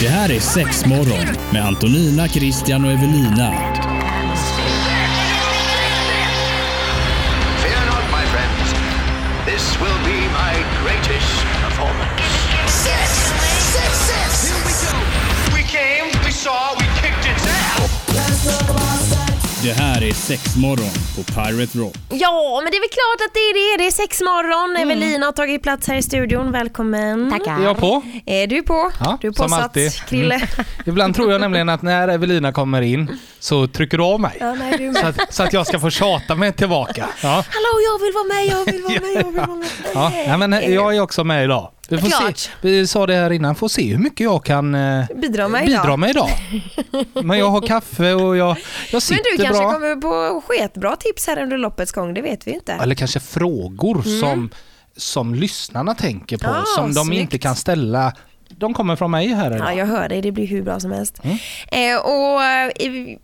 Det här är Sexmorgon med Antonina, Christian och Evelina. Fear not, my friends. This will be my greatest performance. Det här är Sexmorgon på Pirate Rock. Ja, men det är väl klart att det är det. Det är sex morgon. Mm. Evelina har tagit plats här i studion. Välkommen. Är jag på? Är du på? Ja, du är som påsatt, alltid. Krille. Ibland tror jag nämligen att när Evelina kommer in så trycker du av mig. Ja, nej, du Så att, så att jag ska få tjata mig tillbaka. Ja, Hallå, jag vill vara med, jag vill vara med, jag vill vara med. ja men jag är också med idag. Vi, får Klart. se, vi sa det här innan, får se hur mycket jag kan eh, Bidra med idag. bidra med idag. Men jag har kaffe och jag, jag Men sitter du kanske bra. kommer på sketbra tips här under loppets gång, det vet vi inte. Eller kanske frågor som, som lyssnarna tänker på, Ah, som de snyggt. inte kan ställa. De kommer från mig här Ja, idag. jag hör dig. Det blir hur bra som helst. Mm. Eh, och eh, i,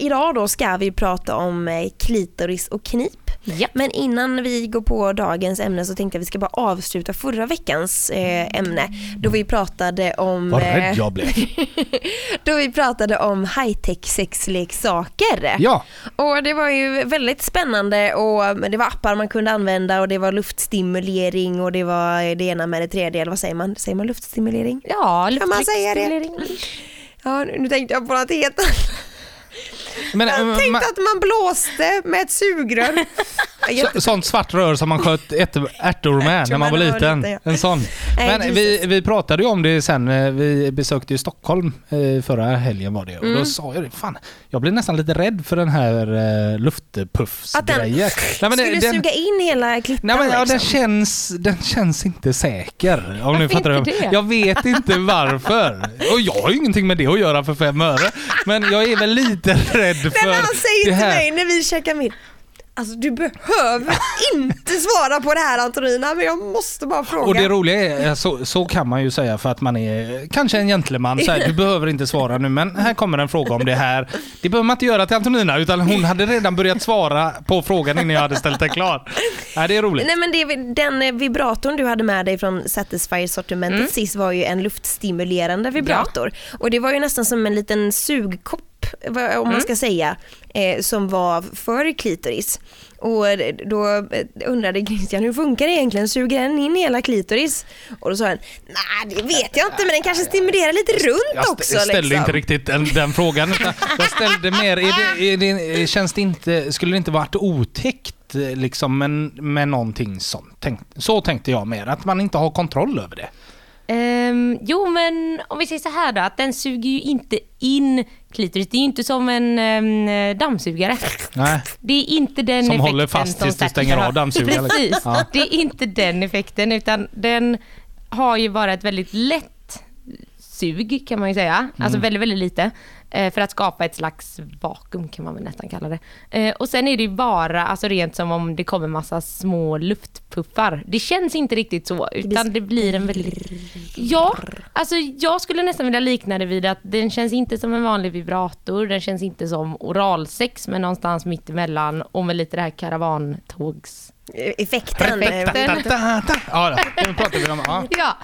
idag då ska vi prata om eh, klitoris och knip. Men innan vi går på dagens ämne så tänkte jag att vi ska bara avsluta förra veckans eh, ämne då vi pratade om Vad eh, rädd jag blev. då vi pratade om high-tech sexleksaker. Ja, Och det var ju väldigt spännande och det var appar man kunde använda och det var luftstimulering och det var det ena med det tredje. Eller vad säger man? Säger man luftstimulering? Ja, luftstimulering. Ja, nu nu tänkte jag på något helt annat. Men, Jag men- tänkte att man blåste med ett sugrör. Så, sånt svart rör som man sköt ärtor med när man var man liten. liten, ja. En sån. Men vi, vi pratade ju om det sen, eh, vi besökte ju Stockholm eh, förra helgen var det och Mm. då sa jag det, fan jag blev nästan lite rädd för den här eh, Att den luftpuffsgrejen. Nej, skulle den, suga in hela klittan Nej men ja, den, liksom. känns, den känns inte säker. Om ni fattar inte det? Jag vet inte varför. Och jag har ju ingenting med det att göra för fem öre. Men jag är väl lite rädd Men för han säger till mig när vi käkar middag. Alltså du behöver inte svara på det här Antonina, men jag måste bara fråga. Och det roliga är, så, så kan man ju säga för att man är kanske en gentleman. Så här, du behöver inte svara nu men här kommer en fråga om det här. Det behöver man inte göra till Antonina utan hon hade redan börjat svara på frågan innan jag hade ställt den klar. Ja, det är roligt. Nej men det, den eh, vibratorn du hade med dig från Satisfyer-sortimentet Mm. sist var ju en luftstimulerande vibrator. Och det var ju nästan som en liten sugkopp, om Mm. man ska säga, eh, som var för klitoris. Och då eh, undrade Christian, hur funkar det egentligen? Suger den in hela klitoris? Och då sa han, nej det vet jag inte men den kanske stimulerar lite runt Jag också. ställde liksom. inte riktigt den, den frågan. Jag ställde mer, är det, är det, känns det inte, skulle det inte varit otäckt liksom, med, med någonting sånt? Tänk, så tänkte jag mer, att man inte har kontroll över det. Ehm, jo, men om vi säger så här då, att den suger ju inte in klitoris. Det är ju inte som en um, dammsugare. Nej. Det är inte den Som effekten håller fast som tills du stänger av dammsugaren. Precis. Ja. Det är inte den effekten, utan den har ju bara ett väldigt lätt sug kan man ju säga. Mm. Alltså väldigt, väldigt lite. Eh, För att skapa ett slags vakuum kan man väl nästan kalla det. Eh, Och sen är det ju bara, alltså rent som om det kommer massa små luftpuffar. Det känns inte riktigt så, utan det blir en väldigt... Ja, alltså jag skulle nästan vilja likna det vid att den känns inte som en vanlig vibrator, den känns inte som oralsex, men någonstans mitt emellan och med lite det här karavantågs... Effekten. Perfekt. eh, Da, da. Ja, nu pratar vi om... Ja. Ja,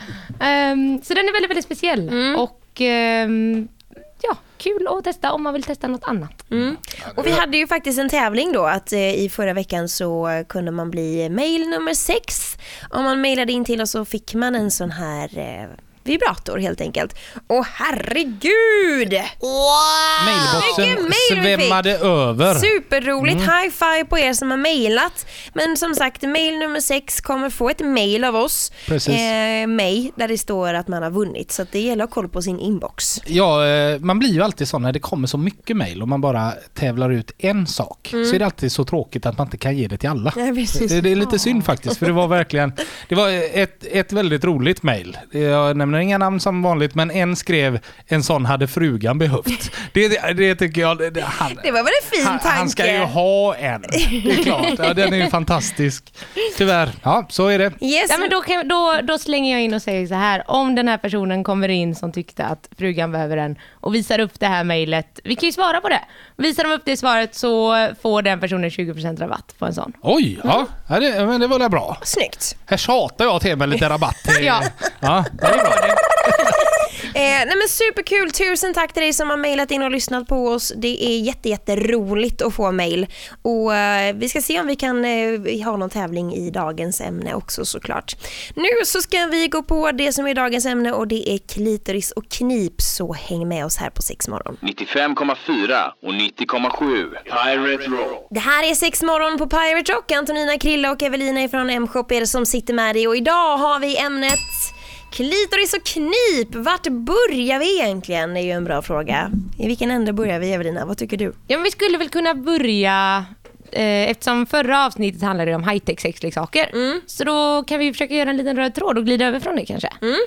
ehm, så den är väldigt, väldigt speciell. Och ehm, ja, kul att testa om man vill testa något annat. Mm. Och vi hade ju faktiskt en tävling då att eh, i förra veckan så kunde man bli mail nummer sex. Om man mailade in till oss så fick man en sån här eh, vibrator helt enkelt. Och herregud! Mailboxen Vilken mail svämmade över. Superroligt, Mm. high five på er som har mailat. Men som sagt, mail nummer sex kommer få ett mail av oss, Precis. eh, mig, där det står att man har vunnit. Så att det gäller att ha koll på sin inbox. Ja, eh, man blir ju alltid så när det kommer så mycket mail och man bara tävlar ut en sak. Så är det alltid så tråkigt att man inte kan ge det till alla. Ja. Det, det är lite synd faktiskt, för det var verkligen det var ett, ett väldigt roligt mail. Jag nämner inga namn som vanligt, men en skrev en sån hade frugan behövt. Det, det, det tycker jag... Det, det, han, Det var väl en fin han, tanke? han ska ju ha en. Det är klart. Ja, den är ju fantastisk. Tyvärr. Ja, så är det. Yes. Ja, men då, kan, då, då slänger jag in och säger så här, om den här personen kommer in som tyckte att frugan behöver den och visar upp det här mejlet, vi kan ju svara på det. Visar de upp det svaret så får den personen 20% rabatt på en sån. Oj, ja. ja det, men det var väl bra. Snyggt. Här tjatar jag till mig lite rabatt. Ja. ja det är bra. Nej men superkul, tusen tack till dig som har mejlat in och lyssnat på oss. Det är jätte, jätteroligt att få mejl. Och eh, vi ska se om vi kan eh, ha någon tävling i dagens ämne också såklart. Nu så ska vi gå på det som är dagens ämne och det är klitoris och knip. Så häng med oss här på Sex morgon. 95,4 och 90,7 Pirate Rock. Det här är Sex morgon på Pirate Rock. Antonina Krille och Evelina från M-shop är det som sitter med dig och idag har vi ämnet klitoris och knip. Vart börjar vi egentligen? Det är ju en bra fråga. I vilken ände börjar vi Evelina? Vad tycker du? Ja, men vi skulle väl kunna börja eh, eftersom förra avsnittet handlade om high-tech sexleksaker. Mm. Så då kan vi försöka göra en liten röd tråd och glida över från det kanske. Mm.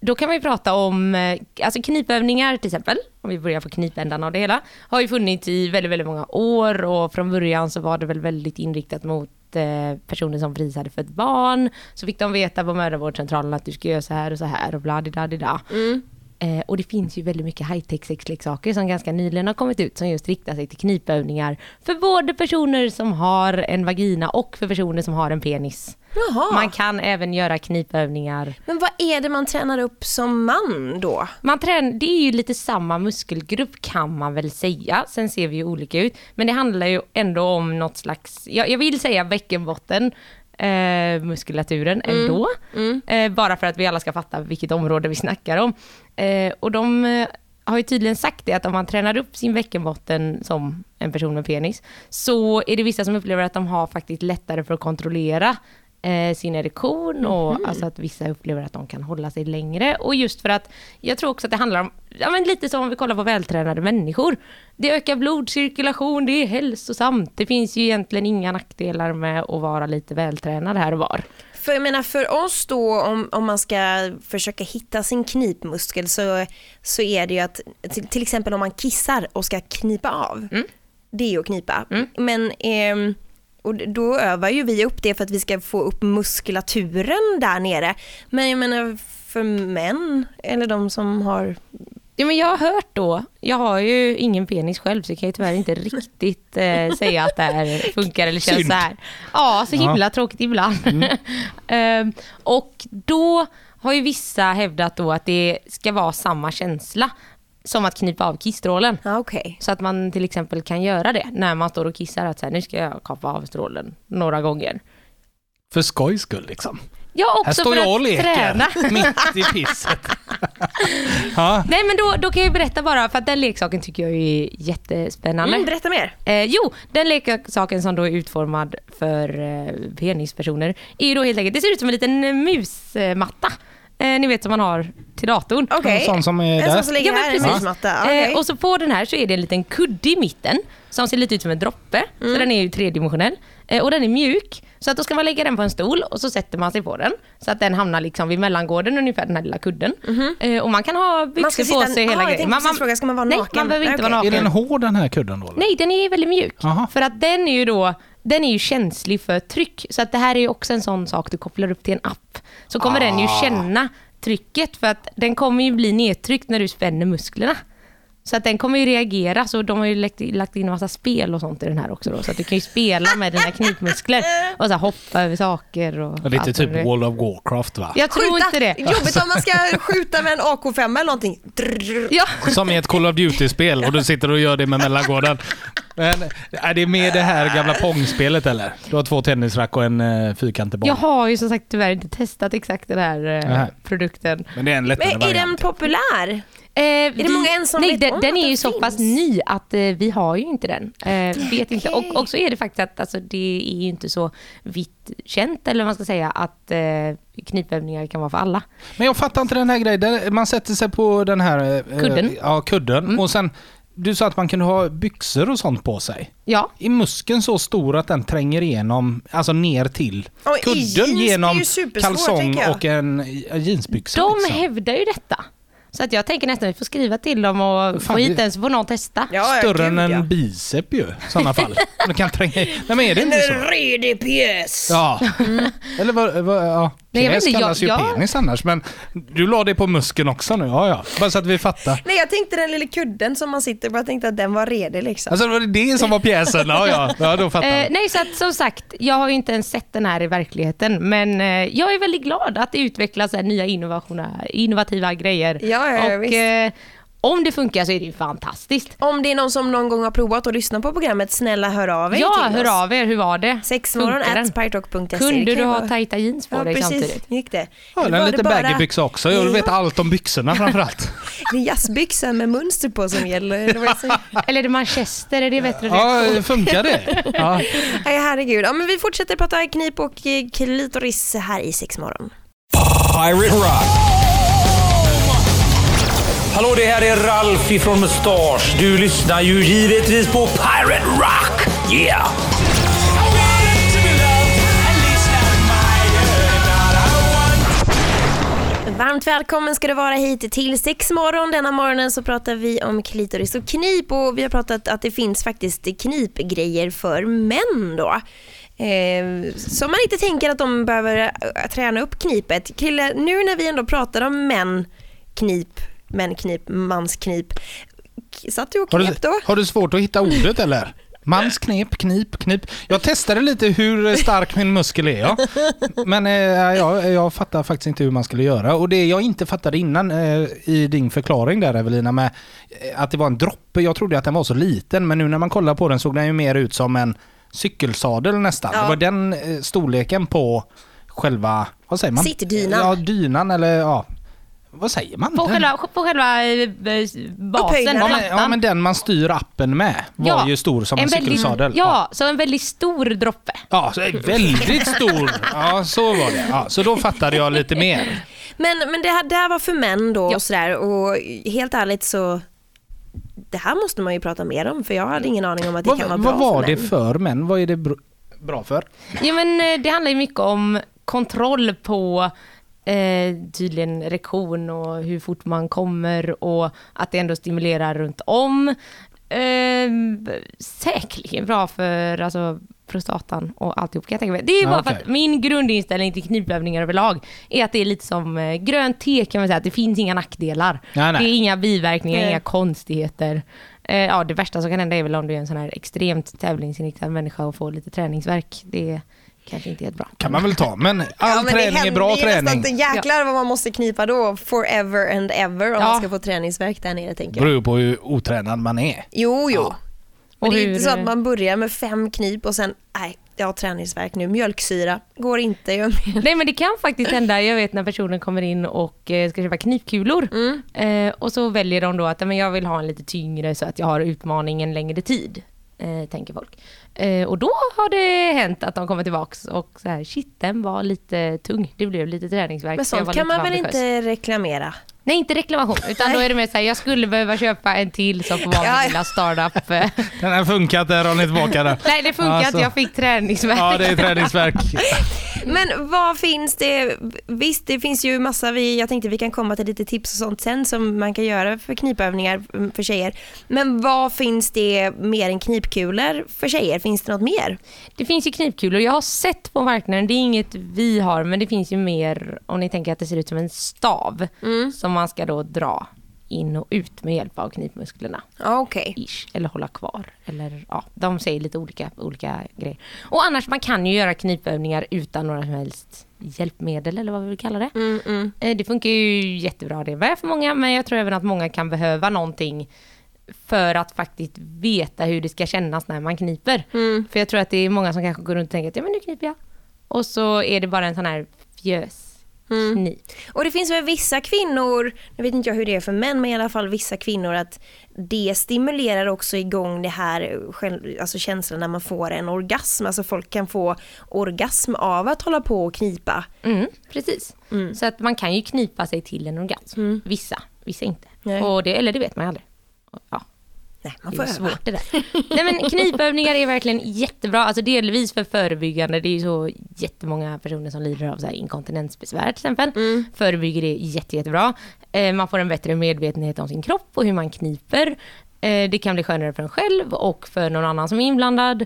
Då kan vi prata om eh, alltså knipövningar till exempel, om vi börjar på knipändan av det hela, har ju funnits i väldigt, väldigt många år och från början så var det väl väldigt inriktat mot eh, personer som precis hade fött barn. Så fick de veta på mödravårdscentralen att du ska göra så här och så här och bla di da di da. Mm. Eh, och det finns ju väldigt mycket high-tech sexleksaker som ganska nyligen har kommit ut som just riktar sig till knipövningar för både personer som har en vagina och för personer som har en penis. Jaha. Man kan även göra knipövningar. Men vad är det man tränar upp som man då? Man trän- det är ju lite samma muskelgrupp kan man väl säga. Sen ser vi ju olika ut. Men det handlar ju ändå om något slags, jag, jag vill säga bäckenbotten, eh, muskulaturen ändå. Eh, bara för att vi alla ska fatta vilket område vi snackar om. Eh, och de eh, har ju tydligen sagt det att om man tränar upp sin bäckenbotten som en person med penis så är det vissa som upplever att de har faktiskt lättare för att kontrollera eh, sin erektion och alltså att vissa upplever att de kan hålla sig längre. Och just för att jag tror också att det handlar om, ja men lite som om vi kollar på vältränade människor. Det ökar blodcirkulation, det är hälsosamt. Det finns ju egentligen inga nackdelar med att vara lite vältränad här och var. För jag menar för oss då om, om man ska försöka hitta sin knipmuskel så, så är det ju att till, till exempel om man kissar och ska knipa av. Det är ju att knipa. Men ehm, och då övar ju vi upp det för att vi ska få upp muskulaturen där nere. Men jag menar för män eller de som har Ja, men jag har hört då, jag har ju ingen penis själv så jag kan ju tyvärr inte riktigt eh, säga att det här funkar eller känns Synd. så här. Ja, så himla tråkigt ibland. Ehm, och då har ju vissa hävdat då att det ska vara samma känsla som att knipa av kissstrålen. Ja, okej. Så att man till exempel kan göra det när man står och kissar att så här, nu ska jag kapa av strålen några gånger. För skojs skull liksom. Ja, Här också står för jag och leker träna. mitt i pisset. Nej men då, då kan jag berätta bara, för att den leksaken tycker jag är jättespännande. Mm, berätta mer. Eh, jo, den leksaken som då är utformad för eh, penispersoner är ju då helt enkelt, det ser ut som en liten musmatta. Eh, ni vet som man har till datorn. Okej. En sån som är En där. sån som ligger Ja, men här, en precis. musmatta. Okej. Eh, och så på den här så är det en liten kudde i mitten som ser lite ut som en droppe. Mm. Så den är ju tredimensionell. Eh, och den är mjuk. Så att då ska man lägga den på en stol och så sätter man sig på den. Så att den hamnar liksom vid mellangården ungefär, den här lilla kudden. Eh, och man kan ha Mhm. Man ska byxor på sitta- sig Ja, hela jag grejen. tänkte precis fråga, ska man vara nej, naken? man behöver inte Okej. vara Är naken. den hård den här kudden då? eller? Nej, den är väldigt mjuk. Aha. För att den är ju då den är ju känslig för tryck. Så att det här är ju också en sån sak du kopplar upp till en app. Så kommer den ju känna trycket för att den kommer ju bli nedtryckt när du spänner musklerna. Så att den kommer ju reagera. Så de har ju lagt, lagt in en massa spel och sånt i den här också då. Så att du kan ju spela med dina knipmuskler och så här hoppa över saker. Och Lite allt typ. World of Warcraft va? Jag tror Skjuta. inte det. Jobbigt om man ska skjuta med en AK5 eller någonting. Ja. Som i ett Call of Duty-spel och du sitter och gör det med mellangården. Men är det med det här gamla Pong-spelet eller? Du har två tennisrack och en uh, fyrkantig boll. Jag har ju som sagt tyvärr inte testat exakt den här Nej. produkten. Men det är en lättare Men är den variant. populär? Eh, det vi- många än som Nej, vet den, om den att är ju den så pass ny att eh, vi har ju inte den. Eh, vet inte. Okej. Och också är det faktiskt att alltså, det är ju inte så vitt känt, eller vad man ska säga, att eh, knipövningar kan vara för alla. Men jag fattar inte den här grejen. Man sätter sig på den här eh, Kudden. Ja, kudden. Och sen, du sa att man kunde ha byxor och sånt på sig. Ja, Är muskeln så stor att den tränger igenom, alltså ner till Och kudden det är genom kalsong och en en jeansbyxa? de liksom? hävdar ju detta. Så att jag tänker nästan att vi får skriva till dem och Fan, få hit den så får någon testa. Ja, ja, Större än gud, ja. en bicep ju, i sådana fall. Du kan tränga. Nej men är det inte så? En redig pjäs. Ja. Eller vad, vad, ja. Nej, inte, kallas ju jag- penis annars, men du la det på muskeln också nu. Ja, ja. Bara så att vi fattar. Nej jag tänkte den lilla kudden som man sitter på, jag tänkte att den var redig liksom. Alltså var det det som var pjäsen? Ja, ja. ja då fattar Eh, nej, så att, som sagt, jag har ju inte ens sett den här i verkligheten, men eh, jag är väldigt glad att det utvecklas här, nya innovationer, innovativa grejer. Ja, ja, ja, och visst. eh, om det funkar så är det ju fantastiskt. Om det är någon som någon gång har provat att lyssna på programmet, snälla hör av er Ja, till oss. hör av er, hur var det? Sexmorgon at. Kunde du ha tajta jeans på Ja dig precis, samtidigt? gick det. Ja, Eller den var lite det bara- baggybyxa också. Jag vet allt om byxorna framförallt. Det är jazzbyxor med mönster på som gäller. Eller är det manchester? Är det bättre? Ja, funkar det? Ja. Nej herregud. Ja, men vi fortsätter prata knip och eh, klitoris här i Sexmorgon. Pirate Rock. Hallå, det här är Ralf ifrån Mustasch. Du lyssnar ju givetvis på Pirate Rock. Yeah! Varmt välkommen ska du vara hit till Sexmorgon. Denna morgonen så pratar vi om klitoris och knip och vi har pratat att det finns faktiskt knipgrejer för män då. Eh, som man inte tänker att de behöver äh, träna upp knipet. Krille, nu när vi ändå pratar om män, knip, män, knip, mans knip. K- Satt du och Har, du, knep då? har du svårt att hitta ordet eller? Mans knep, knip, knip. Jag testade lite hur stark min muskel är. Ja. Men eh, jag, jag fattar faktiskt inte hur man skulle göra. Och det jag inte fattade innan eh, i din förklaring där Evelina med eh, att det var en droppe. Jag trodde att den var så liten men nu när man kollar på den såg den ju mer ut som en cykelsadel nästan. Ja. Det var den eh, storleken på själva, vad säger man? Sittdynan. Ja, dynan eller ja, vad säger man? På Den- själva, på själva eh, basen. Ja men, ja men den man styr appen med var Ja, ju stor som en, väldigt- cykelsadel. Ja, så en väldigt stor droppe. Ja, så väldigt stor. Ja, så var det. Ja, så då fattade jag lite mer. Men, men det, här, det här var för män då Ja. och sådär och helt ärligt så det här måste man ju prata mer om för jag hade ingen aning om att det kan vara Vad, bra vad var för det män. för män? Vad är det br- bra för? Ja, men eh, det handlar ju mycket om kontroll på eh, tydligen erektion och hur fort man kommer och att det ändå stimulerar runt om. Eh, säkerligen bra för alltså, prostatan och alltihop kan jag tänka mig. Det är bara okej. för att min grundinställning till knipövningar överlag är att det är lite som eh, grönt te kan man säga, att det finns inga nackdelar. Nej, nej. Det är inga biverkningar, Nej. inga konstigheter. Eh, ja, det värsta som kan hända är väl om du är en sån här extremt tävlingsinriktad människa och får lite träningsverk. Det kanske inte är helt bra. Kan man väl ta. Men all Ja, men det träning är händer bra ju nästan träning. inte. Jäklar vad man måste knipa då, forever and ever om Ja. man ska få träningsverk där nere tänker jag. Beror på hur otränad man är. Jo, jo. Ja. Men Och det är hur- inte så att man börjar med fem knip och sen, nej, jag har träningsverk nu, mjölksyra, går inte. Jag Nej men det kan faktiskt hända, jag vet när personen kommer in och eh, ska köpa knipkulor Mm. eh, och så väljer de då att "Ja, men jag vill ha en lite tyngre så att jag har utmaning en längre tid. Eh, tänker folk. Eh, och då har det hänt att de kommer tillbaks och så här, shit den var lite tung, det blev lite träningsvärk. Men sånt kan man väl ambitiös." inte reklamera? Nej inte reklamation, utan då är det mer såhär, jag skulle behöva köpa en till som ja. min lilla startup. Den har funkat, där har ni tillbaka där. Nej det funkar Alltså. inte, jag fick träningsvärk. Ja, det är träningsverk. Men vad finns det? Visst, det finns ju massa, vi, jag tänkte vi kan komma till lite tips och sånt sen som man kan göra för knipövningar mm, för tjejer. Men vad finns det mer än knipkulor för tjejer? Finns det något mer? Det finns ju knipkulor. Jag har sett på marknaden, det är inget vi har, men det finns ju mer om ni tänker att det ser ut som en stav som man ska då dra in och ut med hjälp av knipmusklerna. Okej. Ish, eller hålla kvar. Eller, ja, de säger lite olika, olika grejer. Och annars, man kan ju göra knipövningar utan några som helst hjälpmedel eller vad vi vill kalla det. Mm, mm. Eh, Det funkar ju jättebra det med för många, men jag tror även att många kan behöva någonting för att faktiskt veta hur det ska kännas när man kniper. För jag tror att det är många som kanske går runt och tänker att ja men nu kniper jag. Och så är det bara en sån här fjös knip. Och det finns väl vissa kvinnor, nu vet inte jag hur det är för män, men i alla fall vissa kvinnor att det stimulerar också igång det här alltså känslan när man får en orgasm. Alltså folk kan få orgasm av att hålla på och knipa. Mm, precis. Så att man kan ju knipa sig till en orgasm. Vissa, vissa inte. Nej. Och det, eller det vet man ju aldrig. Ja, Nej, man det får är öva. svårt det där. Nej men knipövningar är verkligen jättebra, alltså delvis för förebyggande. Det är ju så jättemånga personer som lider av så här inkontinensbesvär till exempel. Förebygger det jätte, jättebra. Eh, man får en bättre medvetenhet om sin kropp och hur man kniper. Eh, det kan bli skönare för en själv och för någon annan som är inblandad.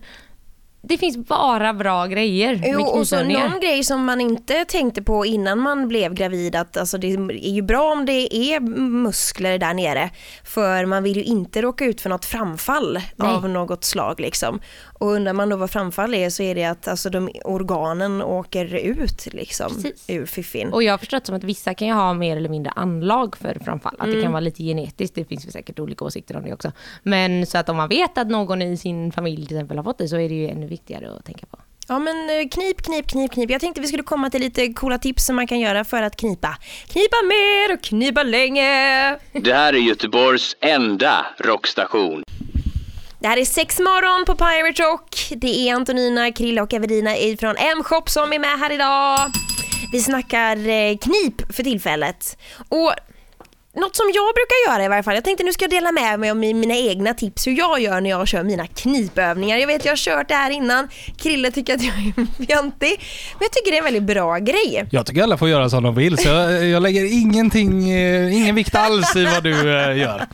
Det finns bara bra grejer med Jo, och så någon grej som man inte tänkte på innan man blev gravid att alltså det är ju bra om det är muskler där nere för man vill ju inte råka ut för något framfall av något slag liksom. Och undrar man då vad framfall är så är det att alltså de organen åker ut liksom Precis. ur fiffin. Och jag har förstått som att vissa kan ju ha mer eller mindre anlag för framfall. Att Mm. det kan vara lite genetiskt. Det finns säkert olika åsikter om det också. Men så att om man vet att någon i sin familj till exempel har fått det så är det ju ännu viktigare att tänka på. Ja men eh, knip, knip, knip, knip. Jag tänkte vi skulle komma till lite coola tips som man kan göra för att knipa. Knipa mer och knipa länge. Det här är Göteborgs enda rockstation. Det här är sex morgon på Pirate Rock. Det är Antonina, Krilla och Evelina från M-shop som är med här idag. Vi snackar eh, knip för tillfället. Och något som jag brukar göra i varje fall, jag tänkte nu ska jag dela med mig om mina egna tips hur jag gör när jag kör mina knipövningar. Jag vet jag har kört det här innan, Krille tycker att jag är fjantig, men jag tycker det är en väldigt bra grej. Jag tycker alla får göra som de vill, så jag, jag lägger ingenting, eh, ingen vikt alls i vad du eh, gör.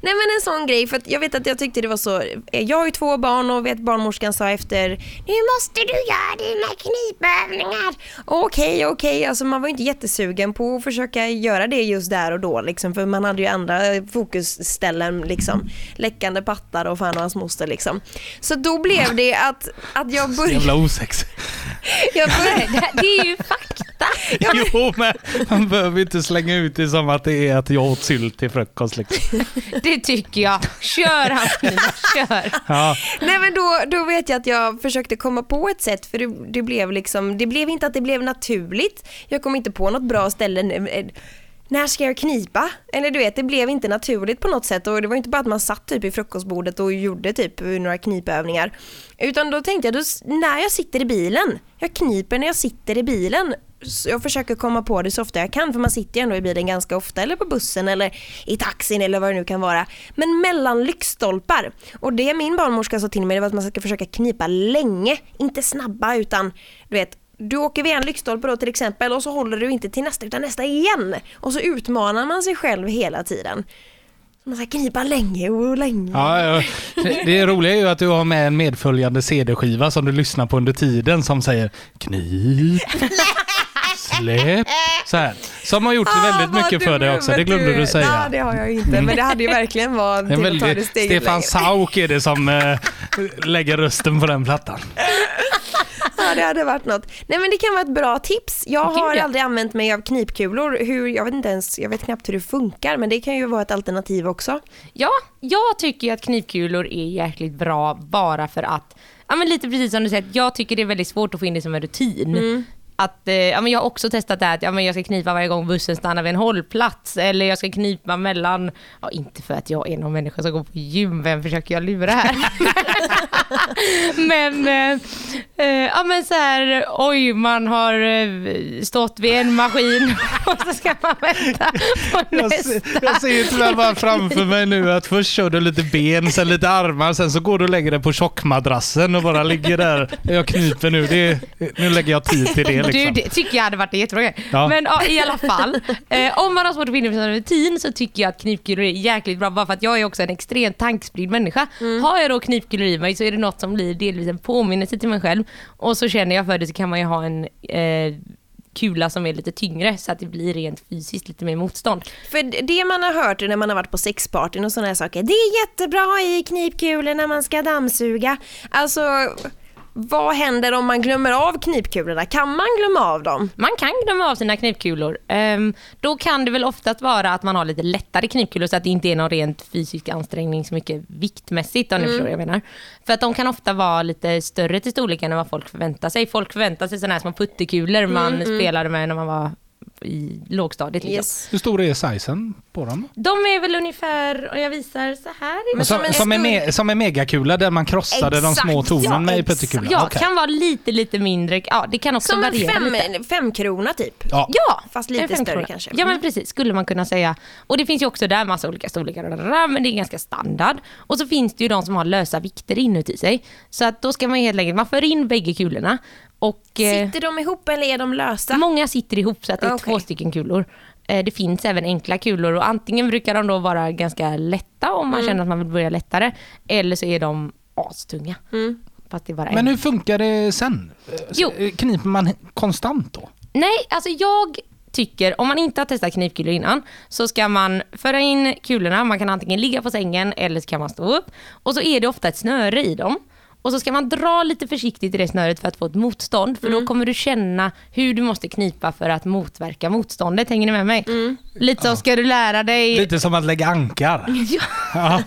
Nej men en sån grej, för att jag vet att jag tyckte det var så, eh, jag har ju två barn och vet barnmorskan sa efter, nu måste du göra dina knipövningar. Okej, okej, alltså man var ju inte jättesugen på att försöka göra det just där och då liksom, för man hade ju andra fokusställen liksom, läckande pattar och fan och hans moster liksom. Så då blev det att, att jag Så började, jävla osex. jag började Det, är ju fakta. Jo, men man behöver inte slänga ut det som att det är att jag åt sylt till frukost. Liksom. Det tycker jag. Kör Antonina, kör. Ja. Nej men då, då vet jag att jag försökte komma på ett sätt för det, det blev liksom, det blev inte att det blev naturligt. Jag kom inte på något bra ställe. När ska jag knipa? Eller du vet, det blev inte naturligt på något sätt och det var inte bara att man satt typ i frukostbordet och gjorde typ några knipövningar. Utan då tänkte jag, då, när jag sitter i bilen, jag kniper när jag sitter i bilen. Så jag försöker komma på det så ofta jag kan för man sitter ju ändå i bilen ganska ofta eller på bussen eller i taxin eller vad det nu kan vara. Men mellan lyktstolpar. Och det min barnmorska sa till mig det var att man ska försöka knipa länge, inte snabba utan du vet du åker vid en lyktstolpe då till exempel och så håller du inte till nästa utan nästa igen. Och så utmanar man sig själv hela tiden. Man ska knipa länge och länge. Ja, ja. Det, roliga är ju att du har med en medföljande CD-skiva som du lyssnar på under tiden som säger knip, släpp, så här. Som har gjort Ah, väldigt mycket för dig också, det glömde du Ja, säga. det har jag ju inte, men det hade ju verkligen varit till att ta det väldigt, steget Stefan längre. Sauk är det som eh, lägger rösten på den plattan. Ja, det hade varit något. Nej men det kan vara ett bra tips. Jag har ja. aldrig använt mig av knipkulor. Hur, jag vet inte ens, jag vet knappt hur det funkar, men det kan ju vara ett alternativ också. Ja, jag tycker att knivkulor är jäkligt bra bara för att, ja men lite precis som du säger, jag tycker det är väldigt svårt att få in det som en rutin. Att, eh, ja, men jag har också testat det här att ja, men jag ska knipa varje gång bussen stannar vid en hållplats eller jag ska knipa mellan, ja, inte för att jag är någon människa som går på gym, vem försöker jag lura här? men, eh, eh, ja men så här, oj man har eh, stått vid en maskin och så ska man vänta på Jag, nästa. ser- jag ser ju tyvärr bara framför mig nu att först kör du lite ben, sen lite armar, sen så går du och lägger dig på tjockmadrassen och bara ligger där. Jag kniper nu, det, nu lägger jag tid till det Du, liksom. det tycker jag hade varit en jättebra grej. Ja. Men ja, i alla fall, eh, om man har svårt att finna sin rutin så tycker jag att knipkulor är jäkligt bra bara för att jag är också en extremt tankspridd människa. Har jag då knipkulor i mig så är det något som blir delvis en påminnelse till mig själv och så känner jag för det så kan man ju ha en eh, kula som är lite tyngre så att det blir rent fysiskt lite mer motstånd. För det man har hört när man har varit på sexpartyn och sådana här saker, det är jättebra i knipkulor när man ska dammsuga. Alltså, vad händer om man glömmer av knipkulorna? Kan man glömma av dem? Man kan glömma av sina knipkulor. Ehm, då kan det väl oftast vara att man har lite lättare knipkulor så att det inte är någon rent fysisk ansträngning så mycket viktmässigt om ni förstår vad jag menar. För att de kan ofta vara lite större till storleken än vad folk förväntar sig. Folk förväntar sig sådana här små puttekulor man spelade med när man var i lågstadiet. Liksom. Yes. Hur stor är sizen på dem? De är väl ungefär, och jag visar så här. Men Som, som en som, en me, som en megakula där man krossade de små Exakt, tornen ja, med i exakt. puttekulan? Ja, Okej. kan vara lite, lite mindre. Ja, det kan också Som en variera fem, lite. femkrona typ. Ja. Ja, Fast lite en större kanske. Ja men precis, skulle man kunna säga. Och det finns ju också där massa olika storlekar, men det är ganska standard. Och så finns det ju de som har lösa vikter inuti sig. Så att då ska man helt enkelt, man för in bägge kulorna och eh, Sitter de ihop eller är de lösa? många sitter ihop så att det är Okej. två stycken kulor. Eh, Det finns även enkla kulor och antingen brukar de då vara ganska lätta om man känner att man vill börja lättare eller så är de astunga. Fast det är bara Men en. hur funkar det sen? Jo. Eh, Kniper man konstant då? Nej, alltså jag tycker, om man inte har testat knivkulor innan, så ska man föra in kulorna, man kan antingen ligga på sängen eller så kan man stå upp. Och så är det ofta ett snöre i dem. Och så ska man dra lite försiktigt i det snöret för att få ett motstånd, för då kommer du känna hur du måste knipa för att motverka motståndet. Hänger ni med mig? Lite så ska du lära dig... Lite som att lägga ankar. Ja, Ja.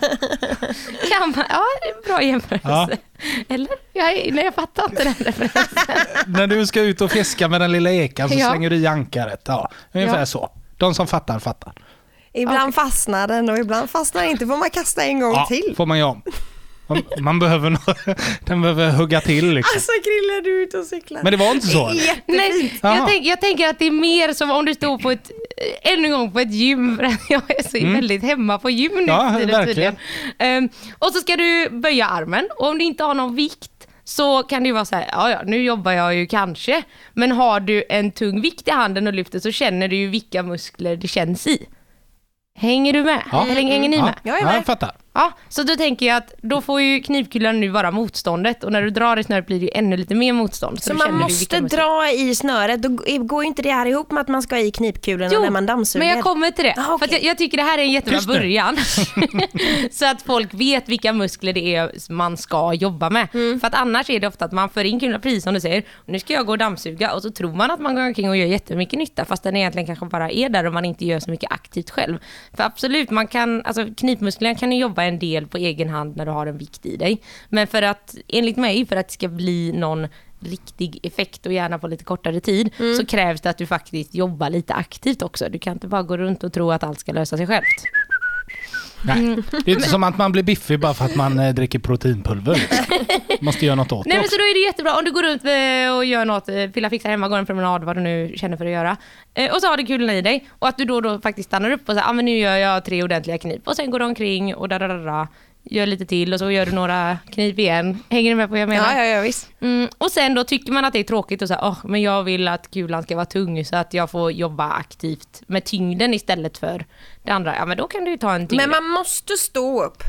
kan man, ja, det är en bra jämförelse. Eller? Jag, nej, jag fattar inte den referensen. När du ska ut och fiska med den lilla ekan så Ja. slänger du i ankaret. Ja, ungefär Ja. så. De som fattar, fattar. Ibland fastnar den och ibland fastnar den inte. får man kasta en gång Ja, till. får man göra om. Man, man behöver, nå- den behöver hugga till liksom. Alltså Krille, du är ute och cyklar. Men det var inte så? Jättefint. Nej, jag, tänk, jag tänker att det är mer som om du står på ett, eh, ännu en gång på ett gym, för att jag är så väldigt hemma på gym nu Ja, tiden verkligen. tydligen. Ehm, och så ska du böja armen och om du inte har någon vikt så kan det ju vara så här, ja ja nu jobbar jag ju kanske, men har du en tung vikt i handen och lyfter så känner du ju vilka muskler det känns i. Hänger du med? Ja. Hänger, hänger ni med? Jag är Ja, med. jag fattar. Ja, så då tänker jag att då får ju knivkulan nu vara motståndet och när du drar i snöret blir det ju ännu lite mer motstånd. Så då man måste dra i snöret, då går ju inte det här ihop med att man ska ha i knipkulorna Jo, när man dammsuger? Men jag kommer till det. Ah, För okej. att jag, jag tycker det här är en jättebra början. så att folk vet vilka muskler det är man ska jobba med. Mm. För att annars är det ofta att man för in kulorna, precis som du säger, nu ska jag gå och dammsuga och så tror man att man går omkring och gör jättemycket nytta fast den egentligen kanske bara är där och man inte gör så mycket aktivt själv. För absolut, man kan, alltså knipmusklerna kan ju jobba en del på egen hand när du har en vikt i dig. Men för att, enligt mig, för att det ska bli någon riktig effekt och gärna på lite kortare tid Mm. så krävs det att du faktiskt jobbar lite aktivt också. Du kan inte bara gå runt och tro att allt ska lösa sig självt. Nej. Det är inte som att man blir biffig bara för att man eh, dricker proteinpulver. liksom. Måste göra något åt Nej det men också. så då är det jättebra om du går runt eh, och gör något, eh, pilla fixar hemma, går en promenad, vad du nu känner för att göra. Eh, Och så har du kulorna i dig och att du då då faktiskt stannar upp och säger ah, men nu gör jag tre ordentliga knip och sen går du omkring och da, da, da, da, gör lite till och så gör du några knip igen. Hänger du med på vad jag menar? Ja, ja, ja visst. Mm, och sen då tycker man att det är tråkigt och så här, "Åh, men jag vill att kulan ska vara tung så att jag får jobba aktivt med tyngden istället för det andra. Ja men då kan du ju ta en tyngre. Men man måste stå upp.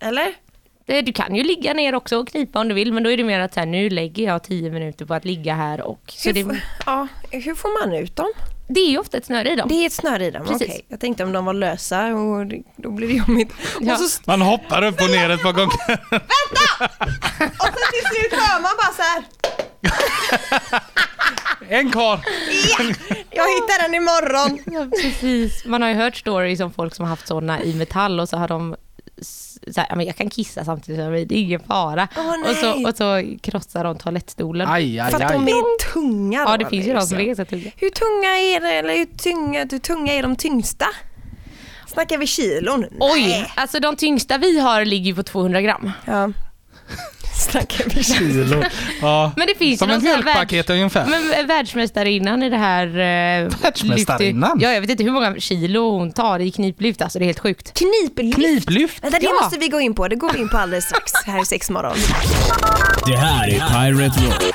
Eller? Det- Du kan ju ligga ner också och knipa om du vill men då är det mer att så här, nu lägger jag tio minuter på att ligga här och så Hur, det, ja, hur får man ut dem? Det är ju ofta ett snöre i dem. Det är ett snöre i dem, Precis. okej. Jag tänkte om de var lösa och då blir det jobbigt. Ja. Och, så, Man hoppar upp och ner ett par gånger. och så till slut hör man bara så här. En kvar. Ja, jag hittar den imorgon. Ja, precis. Man har ju hört stories om folk som har haft sådana i metall och så har de så här, ja, men jag kan kissa samtidigt som det är ingen fara. Åh, och, så, och så krossar de toalettstolen. Aj, aj, För att de aj. är tunga ja, då, det finns ju de som är så tunga. Hur tunga är det, eller hur tunga, hur tunga är de tyngsta? Snackar vi kilon? Oj, Nej. alltså de tyngsta vi har ligger på 200 gram. Ja. Snackar vi? Kilo. Ja. Men det finns Som ett mjölkpaket ungefär. Men världsmästarinnan i det här... Eh, Världsmästarinnan? Ja, jag vet inte hur många kilo hon tar i kniplyft. Alltså det är helt sjukt. Kniplyft? Kniplyft. Vänta, det Ja. måste vi gå in på. Det går vi in på alldeles strax här i sex morgon. Det här är Pirate Rock.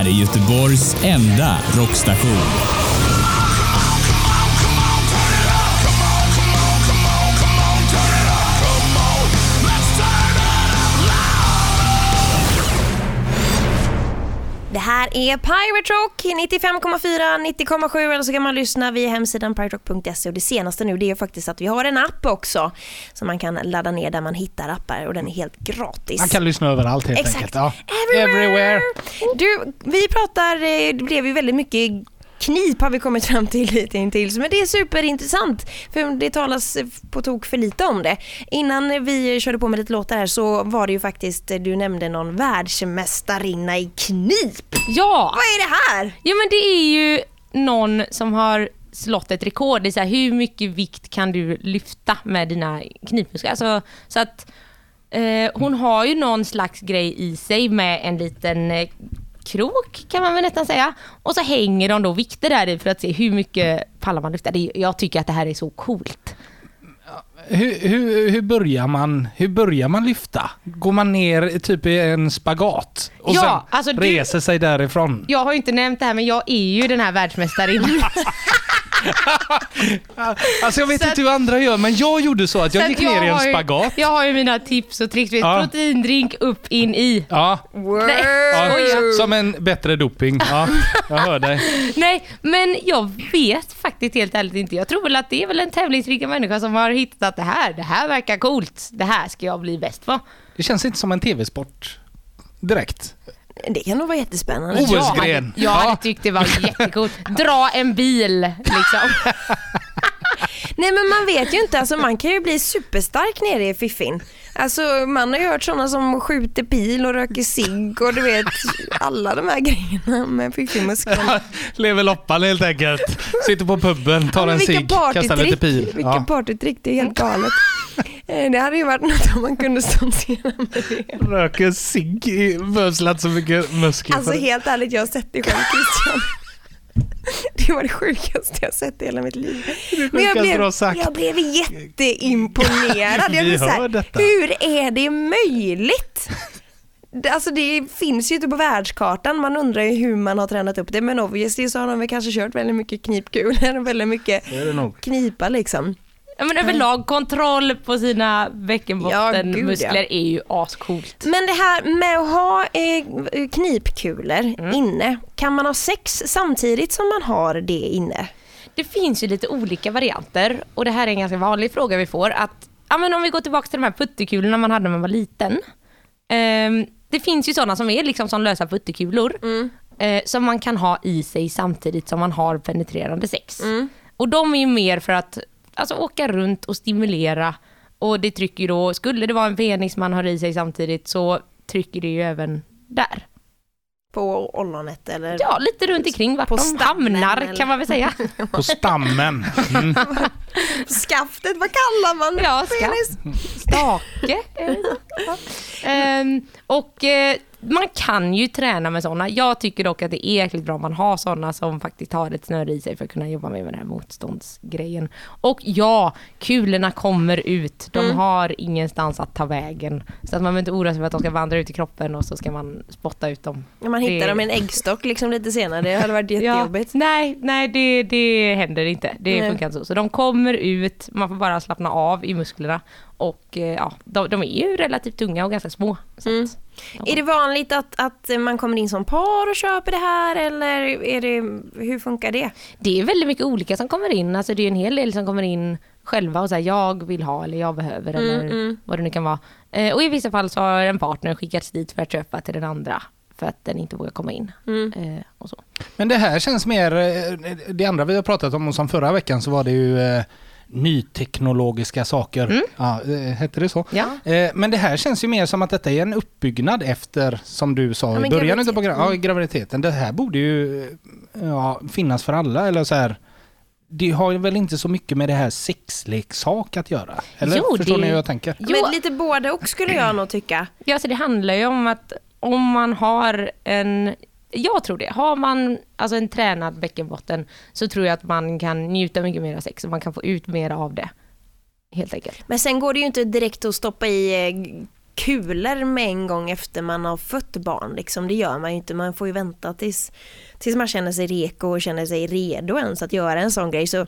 Här är Göteborgs enda rockstation. Här är Pirate Rock 95,4, 90,7 eller så kan man lyssna via hemsidan piraterock.se och det senaste nu det är faktiskt att vi har en app också som man kan ladda ner där man hittar appar och den är helt gratis. Man kan lyssna överallt helt Exakt. enkelt. Ja. Everywhere. Everywhere. Du, vi pratar, eh, det blev ju väldigt mycket knip har vi kommit fram till lite intill, men det är superintressant för det talas på tok för lite om det. Innan vi körde på med lite låtar här så var det ju faktiskt, du nämnde någon världsmästarinna i knip. Ja! Vad är det här? Jo men det är ju någon som har slått ett rekord i så här, hur mycket vikt kan du lyfta med dina knipmuskler. Alltså, så att eh, hon har ju någon slags grej i sig med en liten eh, krok kan man väl nästan säga. Och så hänger de då vikter där i för att se hur mycket pallar man lyfta. Jag tycker att det här är så coolt. Hur, hur, hur, börjar man, hur börjar man lyfta? Går man ner typ i en spagat och Ja, sen alltså du- reser sig därifrån? Jag har ju inte nämnt det här men jag är ju den här världsmästarinnan. Alltså jag vet Så inte hur andra gör, men jag gjorde så att jag Så gick ner i en ju- spagat. Jag har ju mina tips och tricks. Ja. Proteindrink upp, in, i. Ja. Nej, ja som en bättre doping. Ja, jag hör dig. Nej, men jag vet faktiskt helt ärligt inte. Jag tror väl att det är väl en tävlingsriggad människa som har hittat att det här, det här verkar coolt. Det här ska jag bli bäst på. Det känns inte som en tv-sport direkt. Det kan nog vara jättespännande. Jag hade, jag Ja. hade tyckt det var jättecoolt. Dra en bil liksom. Nej men man vet ju inte, alltså man kan ju bli superstark nere i fiffin. Alltså man har ju hört sådana som skjuter pil och röker cigg och du vet alla de här grejerna med fiffimusklerna. Lever loppan helt enkelt. Sitter på puben, tar Men en cigg, kastar lite pil. Vilka Ja. partytrick, det är helt galet. Eh, Det hade ju varit något om man kunde stoltsera med det. Röker cigg, behövs så mycket muskler Alltså helt ärligt, jag har sett det själv Christian. Det var det sjukaste jag sett i hela mitt liv. Men jag blev, jag blev jätteimponerad. Jag blev så här, hur är det möjligt? Alltså det finns ju inte på världskartan, man undrar ju hur man har tränat upp det men obviously så har de väl kanske kört väldigt mycket knipkulor och väldigt mycket knipa liksom. Ja, men överlag kontroll på sina Ja, bäckenbottenmuskler gud, är ju ascoolt. Men det här med att ha eh, knipkulor Mm. inne, kan man ha sex samtidigt som man har det inne? Det finns ju lite olika varianter och det här är en ganska vanlig fråga vi får. Att, ja, men om vi går tillbaka till de här puttekulorna man hade när man var liten. Ehm, det finns ju sådana som är liksom som lösa puttekulor eh, som man kan ha i sig samtidigt som man har penetrerande sex. Och de är ju mer för att alltså, åka runt och stimulera och det trycker ju då, skulle det vara en penis man har i sig samtidigt så trycker det ju även där. På ollonet eller? Ja, lite runt omkring vart På de stammen, hamnar eller? kan man väl säga. På stammen. Mm. Skaftet, vad kallar man Ja, penis? Stake. Ehm, och eh, man kan ju träna med sådana. Jag tycker dock att det är jäkligt bra om man har sådana som faktiskt har ett snöre i sig för att kunna jobba med den här motståndsgrejen. Och ja, kulorna kommer ut. De har ingenstans att ta vägen. Så att man behöver inte oroa sig för att de ska vandra ut i kroppen och så ska man spotta ut dem. Man hittar Det- dem i en äggstock liksom lite senare, det hade varit jättejobbigt. Ja, nej, nej det, det händer inte. Det Nej. funkar inte så. Så de kommer ut, man får bara slappna av i musklerna. Och eh, ja, de, de är ju relativt tunga och ganska små. Så Mm. att, Är det vanligt att, att man kommer in som par och köper det här eller är det, hur funkar det? det är väldigt mycket olika som kommer in. Alltså det är en hel del som kommer in själva och säger jag vill ha eller jag behöver Mm, eller vad det nu kan vara. Eh, och i vissa fall så har en partner skickats dit för att köpa till den andra för att den inte vågar komma in. Mm. Eh, och så. Men det här känns mer, eh, det andra vi har pratat om och som förra veckan så var det ju eh, nyteknologiska saker. Ja, eh, hette det så? Ja. Eh, Men det här känns ju mer som att detta är en uppbyggnad efter, som du sa Ja, i början utav programmet, ja, graviditeten. Det här borde ju eh, ja, finnas för alla eller så här. Det har ju väl inte så mycket med det här sexleksak att göra? Eller Jo, förstår det- ni hur jag tänker? Jo. Men lite både och skulle jag nog tycka. Ja, så det handlar ju om att om man har en... Jag tror det. Har man alltså en tränad bäckenbotten så tror jag att man kan njuta mycket mer av sex och man kan få ut mer av det. Helt enkelt. Men sen går det ju inte direkt att stoppa i eh, kulor med en gång efter man har fött barn. Liksom. Det gör man ju inte. Man får ju vänta tills, tills man känner sig reko och känner sig redo ens att göra en sån grej. Så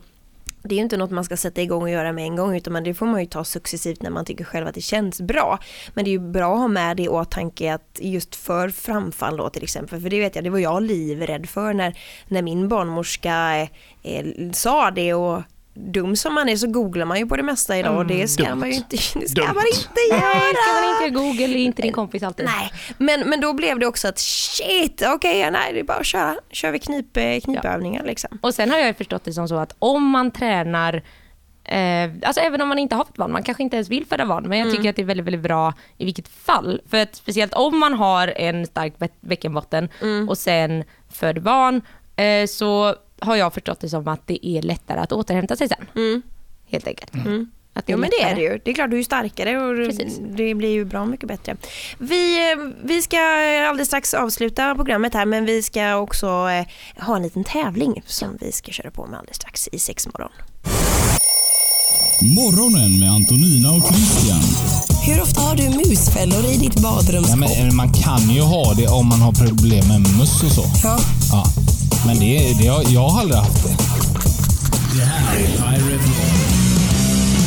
det är ju inte något man ska sätta igång och göra med en gång utan det får man ju ta successivt när man tycker själv att det känns bra. Men det är ju bra att ha med det i åtanke att just för framfall då till exempel, för det vet jag, det var jag livrädd för när, när min barnmorska eh, eh sa det och dum som man är så googlar man ju på det mesta idag och det ska dumt. man ju inte, det ska Dumt. man inte göra. Nej, ska man inte Google är inte din kompis alltid. Nej, men, men då blev det också att shit, okej, ja, nej det är bara att köra, kör vi knip, eh, knipövningar liksom. Och sen har jag ju förstått det som så att om man tränar Eh, alltså även om man inte har fått barn, man kanske inte ens vill föda barn, men jag tycker att det är väldigt, väldigt bra i vilket fall. För att speciellt om man har en stark bä- bäckenbotten och sen föder barn, eh, så har jag förstått det som att det är lättare att återhämta sig sen. Helt enkelt. Att Jo men det är det ju. Det är klart du är starkare och Precis. det blir ju bra mycket bättre. Vi, eh, vi ska alldeles strax avsluta programmet här men vi ska också eh, ha en liten tävling som vi ska köra på med alldeles strax i sex morgon. Morgonen med Antonina och Christian. Hur ofta har du musfällor i ditt badrumsskåp? Ja, eh, man kan ju ha det om man har problem med möss och så. Ja. Ja. Men det, det, har- jag har aldrig haft det. Det här är Pirate Rock.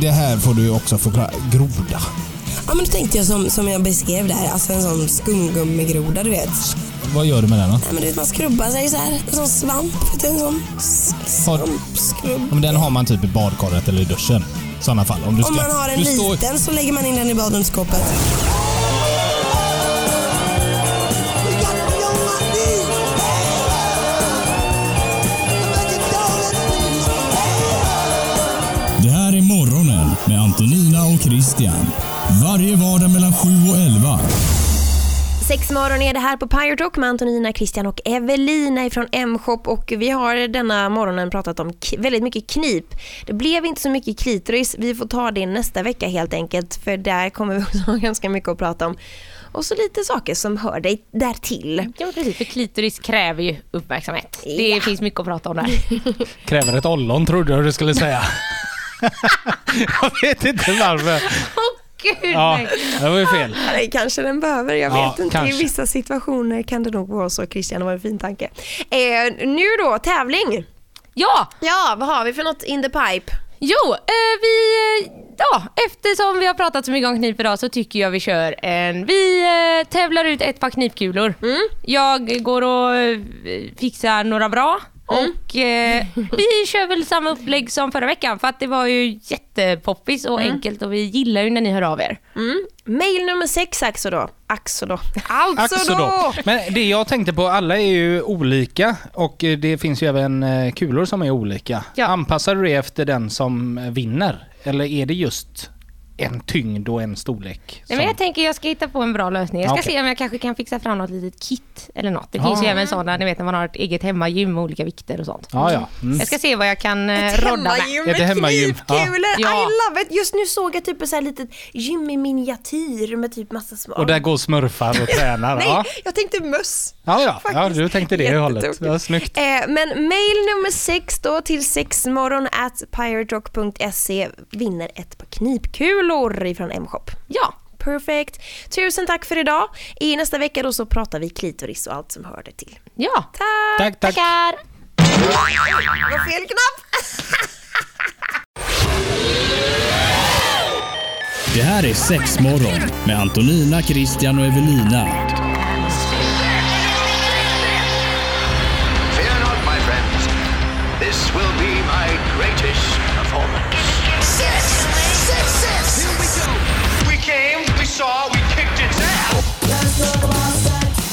Det här får du också förklara. Groda. Ja men då tänkte jag som, som jag beskrev där, alltså en sån skumgummigroda du vet. Vad gör du med den då? Nej men du vet man skrubbar sig så här, en sån svamp, en sån Har-. Ja, Men den har man typ i badkaret eller i duschen. I sådana fall. Om, du ska, Om man har en du står- liten så lägger man in den i badrumsskåpet. Det här är Morgonen med Antonina och Christian. Varje vardag mellan 7 och 11. Sex morgon är det här på Pirate Rock med Antonina, Christian och Evelina ifrån M-shop och vi har denna morgonen pratat om väldigt mycket knip. Det blev inte så mycket klitoris, vi får ta det nästa vecka helt enkelt för där kommer vi också ha ganska mycket att prata om. Och så lite saker som hör dig där till. Ja precis, för klitoris kräver ju uppmärksamhet. Det Ja. finns mycket att prata om där. Kräver ett ollon trodde jag du skulle säga. jag vet inte varför. Gud Ja, nej. det var ju fel. Det kanske den behöver, jag Ja, vet inte. kanske. I vissa situationer kan det nog vara så. Christian, det var en fin tanke. Eh, nu då, tävling. Ja, Ja, vad har vi för något in the pipe? jo, eh, vi, eh, ja, eftersom vi har pratat så mycket om knip idag så tycker jag vi kör en, vi eh, tävlar ut ett par knipkulor. Jag går och eh, fixar några bra och eh, vi kör väl samma upplägg som förra veckan för att det var ju jättepoppis och enkelt och vi gillar ju när ni hör av er. Mail nummer sex alltså då. Axo då. Alltså, Alltså då. Men det jag tänkte på, alla är ju olika och eh, det finns ju även eh, kulor som är olika. Ja. Anpassar du det efter den som vinner? Eller är det just en tyngd och en storlek? Nej, men jag tänker jag ska hitta på en bra lösning. Jag ska Okej. se om jag kanske kan fixa fram något litet kit eller något. Det Ja. finns ju även sådana, ni vet när man har ett eget hemmagym med olika vikter och sånt. Ja, ja. Mm. Jag ska se vad jag kan eh, Ett rodda med. Ett med hemmagym, ja. knipkulor. Ja. I love it. Just nu såg jag typ ett så här litet gym i miniatyr med typ massa små... Och där går smurfar och tränar. Nej, Ja, jag tänkte möss. ja, ja. ja du tänkte det hållet. Ja, snyggt. Eh, men mail nummer sex då till sexmorgon at piraterock.se vinner ett par knipkulor ifrån M-shop. Ja, Perfect. Tusen tack för idag. I nästa vecka då så pratar vi klitoris och allt som hör det till. ja. Tack! Tack, tack. Tackar! Det var fel knapp! Det här är sex morgon med Antonina, Christian och Evelina.